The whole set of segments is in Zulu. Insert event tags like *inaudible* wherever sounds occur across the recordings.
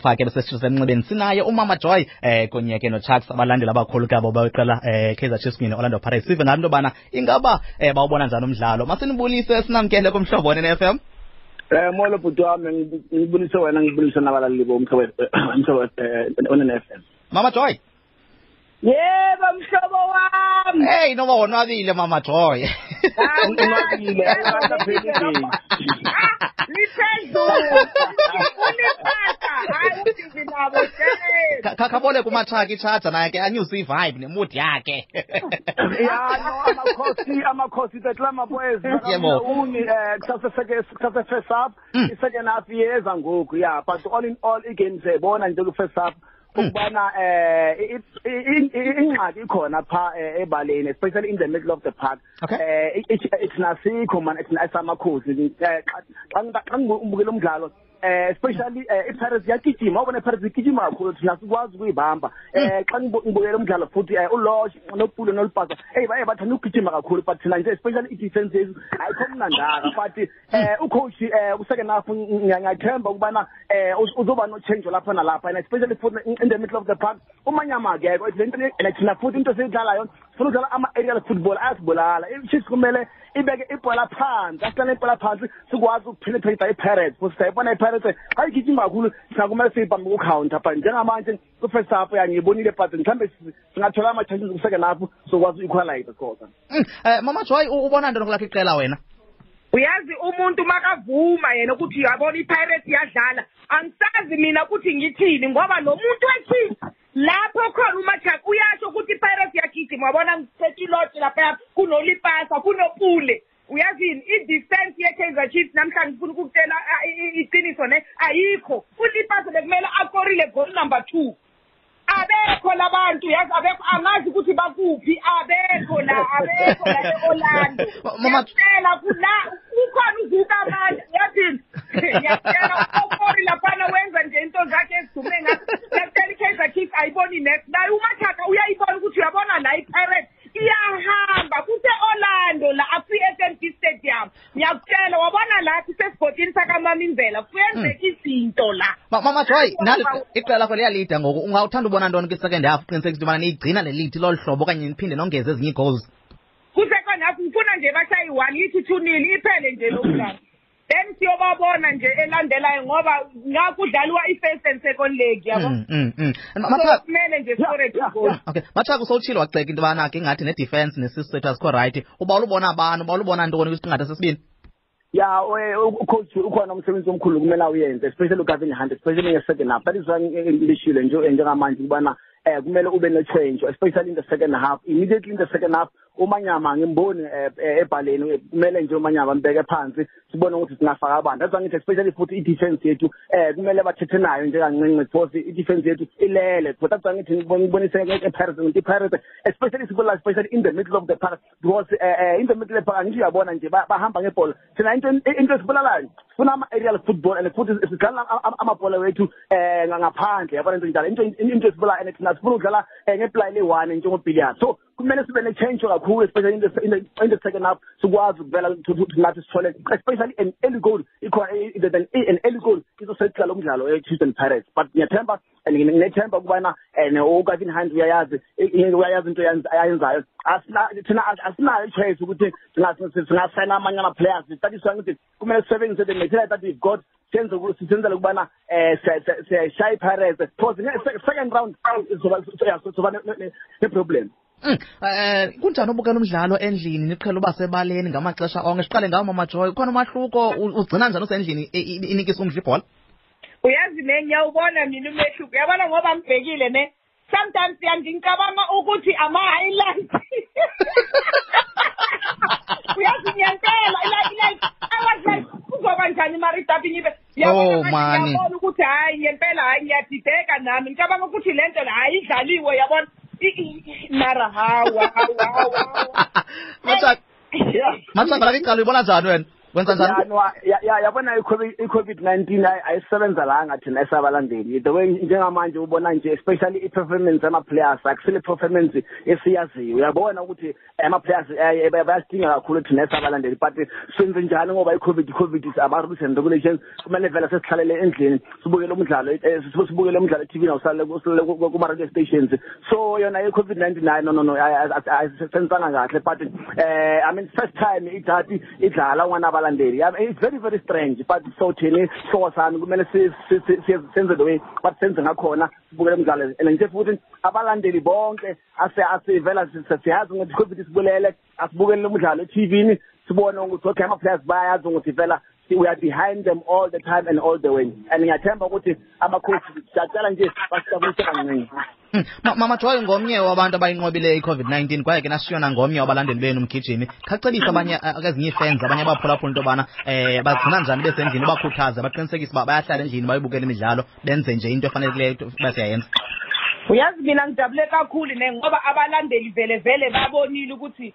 singafake besesitshisa emnxebeni sinaye umama joy eh kunye ke nochucks abalandeli abakhulu kabo beqela eh kaizer chiefs kunye ne-orlando pirates sive ngalo into yobana ingaba eh bawubona njani umdlalo masinibulise sinamkele kumhlobo wene f m Eh molo bhuti wami ngibulise wena ngibulise nabalaleli bomhlobo umhlobo onene FM. mama joy Yebo mhlobo wami. hey noma wonwabile mama joy Unwabile akapheli day. Liphezulu. Uniphatha. Hayi uthi nabo Kha- tshela. kha- khabole kumatraki itshaja naye ke anyuse ivibe nemood yakhe Ya no amakhosi amakhosi teklama boys. Yebo. Uni eh kusase seke kusase first half Mm. isecond half yeza ngoku yeah but all in all again siyabona nje ku first half ukubana eh i- i- i- ingxaki ikhona pha eh, ebaleni especially in the middle of the park Okay. eh it's nasikho man it's asamakhosi Eh, xa xa- xa ngibukela umdlalo eh especially eh iPirates yagijima ubona iPirates igijima kakhulu thina sikwazi ukuyibamba. Eh xa ngibu- ngibukela umdlalo futhi eh uLosh noPulo noLpasa hey baye bathanda ukugijima kakhulu but thina nje especially i-defense yethu ayikho mnandaka but eh ucoach eh usecond half ngiyathemba ukubana eh uzoba no change lapha nalapha and especially futhi in the middle of the park umanyama akekho le nto thina futhi into esiyidlalayo sifuna ukudlala ama-aerial football ayasibulala i-chiefs kumele ibeke ibhola phansi asihlale ibhola phansi sikwazi ukupenetrate i-pirates futhi siyayibona i-pirates xa igijima kakhulu singakumele siyibambe ku-counter but njengamanje ku-first half ya ngiyibonile but mhlawumbe si- singathola ama-chances ku-second half sokwazi u-equalize scosa Mm, eh mama joy u- ubona ntoni kulakho iqela wena Uyazi umuntu makavuma yena ukuthi uyabona iPirates iyadlala. Angisazi mina ukuthi ngithini ngoba lo muntu ethi lapho khona uMachaka uyasho ukuthi iPirates yagijima wabona ngisekiloti lapha kunolipasa kunopule. Uyazini i-defense ye-Kaizer Chiefs namhlanje ufuna ukukutshela iqiniso ne? Ayikho. Ulipasa bekumele akorile gol number two. Abekho labantu yazi abekho angazi ukuthi bakuphi. Abekho la abekho la e-Orlando. *laughs* Ngiyakutshela kula ukhona uzuka amandla yathini *laughs* ngiyakutshela ukokori laphana wenza nje into zakhe ezidume ngazo ngiyakutshela i-Kaizer Chiefs ayiboni next. Naye umathaka uyayibona ukuthi uyabona la i-Pirates sakamamindlela kuyenzeka izinto la. Ma- mama joy nali Hawu. iqela lakho liyalida ngoku. Ungawuthanda ubona ntoni kwi-second half uqinisekisa into yobana niyigcina le lead lolu hlobo okanye niphinde nongeze ezinye ii-goals kusecond half ngifuna nje bashayi one ithi two nil iphele nje lo mdlalo. Then siyobabona nje elandelayo ngoba ngakudlaliwa i-first and second leg yabo? Mm, mm, mm. so Mathaka- kumele nje Yeah, score two yeah, goals yeah. okay. Mathaka usowutshile waceka into yobana ke ingathi ne-defense nesisu sethu azikho rayithi uba ulubona abantu uba ulubona ntoni kwisiqingatha sesibini? U- ucoach ukhona umsebenzi omkhulu kumele awuyenze especially ugavin hunt especially nge-second half. That is why ngilishile nje njengamanje ukubana eh kumele ube ne-change especially in the second half. Immediately in the second half umanyama ngimboni eh, eh, ebhaleni kumele nje umanyama mbeke phansi sibone ukuthi singafaka abantu. That's why ngithi especially futhi i-defense yethu eh kumele bathethe nayo nje kancinci because i-defense yethu ilele. But that's why ngithi ngibon- ngibonise e-Pirates ngithi i-Pirates especially sibona especially in the middle of the park because eh, eh, in the middle of the park ngithi uyabona nje ba- bahamba ngebhola. Thina into into esibulalayo sifuna ama-aerial football and futhi sidlala ama- ama- amabhola wethu eh ngaphandle. Yabona into njalo? Into into esibulala and thina sifuna ukudlala eh, ngeplay le-one njengobhilliard so kumele sibe ne-change kakhulu especially in the, in the, in the second half sikwazi ukuvela nathi sithole especially an early goal an early goal izoseqala lo mdlalo e-Chiefs Pirates but ngiyathemba and nginethemba ukubana and uKevin Hunt uyayazi uyayazi into ayenz- ayenzayo thina as- asinayo ichoice ukuthi singa- singasayina amanye ama-players why ngithi kumele sisebenzise the material that we've got senze ukubana eh siyashaya i-Pirates because second round soba soba ne- ne- ne-problem Mm, eh kunjani ubukela umdlalo endlini? Niqhela uba sebaleni ngamaxesha onke siqale ngawo mama joy ukhona umahluko? Ugcina njani usendlini inikisa umdla ibhola? Uyazi ne ngiyawubona mina umehluko. Uyabona ngoba ngibhekile ne? Sometimes ngicabanga ukuthi ama-highlight *laughs* uyazi ngiyantela like like I was like kuzoba njani maridabhi ngibe Oh, mani. ngiyabona ukuthi hhayi ngempela hhayi ngiyadideka nami. Ngicabanga ukuthi le nto la hhayi idlaliwe yabona mara hawa hawa hawa. Masa masa kali kali bola zanuen. Buen. Ya, anu, ya ya ya- yabona i-covid i-covid-19 ayi- ayisebenza la ngathi esabalandeli. The way njengamanje ubona nje especially i-performance yama-players akusile i-performance esiyaziyo. Uyabona ukuthi ama-players eh, eh, bayasidinga kakhulu thina esabalandeli but senze njani ngoba i-covid i-covid is about rules and regulations kumele vele sesihlalele endlini sibukele umdlalo eh, sibe sibukele umdlalo e-tv nawusalele kuma-radio stations. So yona i-covid-19 hayi no no no ayisenzanga kahle but eh i mean first time idathi idlala ungana abalandeli. I mean, it's very very strange but so thini so sami kumele si- si- si- si- senze the way but senze ngakhona sibukele umdlalo. And nje futhi abalandeli bonke ase asivela si- siyazi ukuthi covid sibulele asibukele umdlalo e-TV sibone ukuthi okay ama players bayazi ukuthi vela we are behind them all the time and all the way. And ngiyathemba ukuthi amakhosi siyacela nje basijabulise kancinci. Hmm. Ma- mama joy ngomnye wabantu abayinqobile i-covid-19 kwaye ke nasiyona ngomnye wabalandeli benu mgijimi khacebisa abanye a- ezinye ii-fans abanye abaphulaphula into yobana um bagcina njani besendlini bakhuthaze baqinisekise uba bayahlala endlini bayibukele imidlalo benze nje into efanelekileyo uba siyayenza. Uyazi mina ngijabule kakhulu ne ngoba abalandeli vele vele babonile ukuthi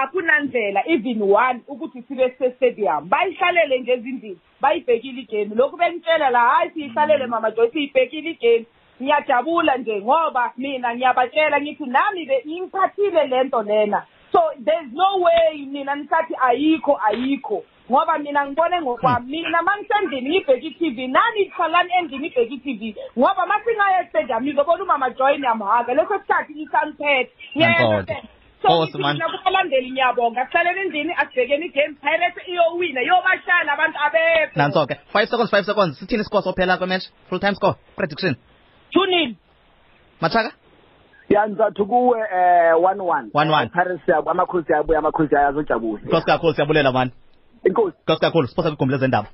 akunandlela even one ukuthi sibe se-stadium. Bayihlalele nje ezindlini bayibhekile igame lokhu bengitshela la hayi siyihlalele mama joy siyibhekile igame ngiyajabula nje ngoba mina ngiyabatshela ngithi nami be ingiphathile lento lena. So there's no way mina ngisathi ayikho ayikho. Ngoba mina ngibone ngokwami mina mangisendlini ngibheke i-tv nani hlalani endlini ibheke i-tv ngoba masingaya estadium ngizobona umama joy niyamhaka leso sikhathi isangiphethe Nankoda. So Nkosi, man. mina kubalandeli ngiyabonga kuhlaleni endlini asibhekeni igame pirates iyowina yobashaya abantu abekho. Nantso ke five seconds five seconds. Sithini score sophela kwematch full time score prediction. Two nil machaka ya ngizathi kuwe eh 1-1 1-1. Paris yabo amakhosi yabuya amakhosi ayazojabula nkosi kakhulu siyabulela mani inkosi. Nkosi kakhulu siphose kwigumbi lezendaba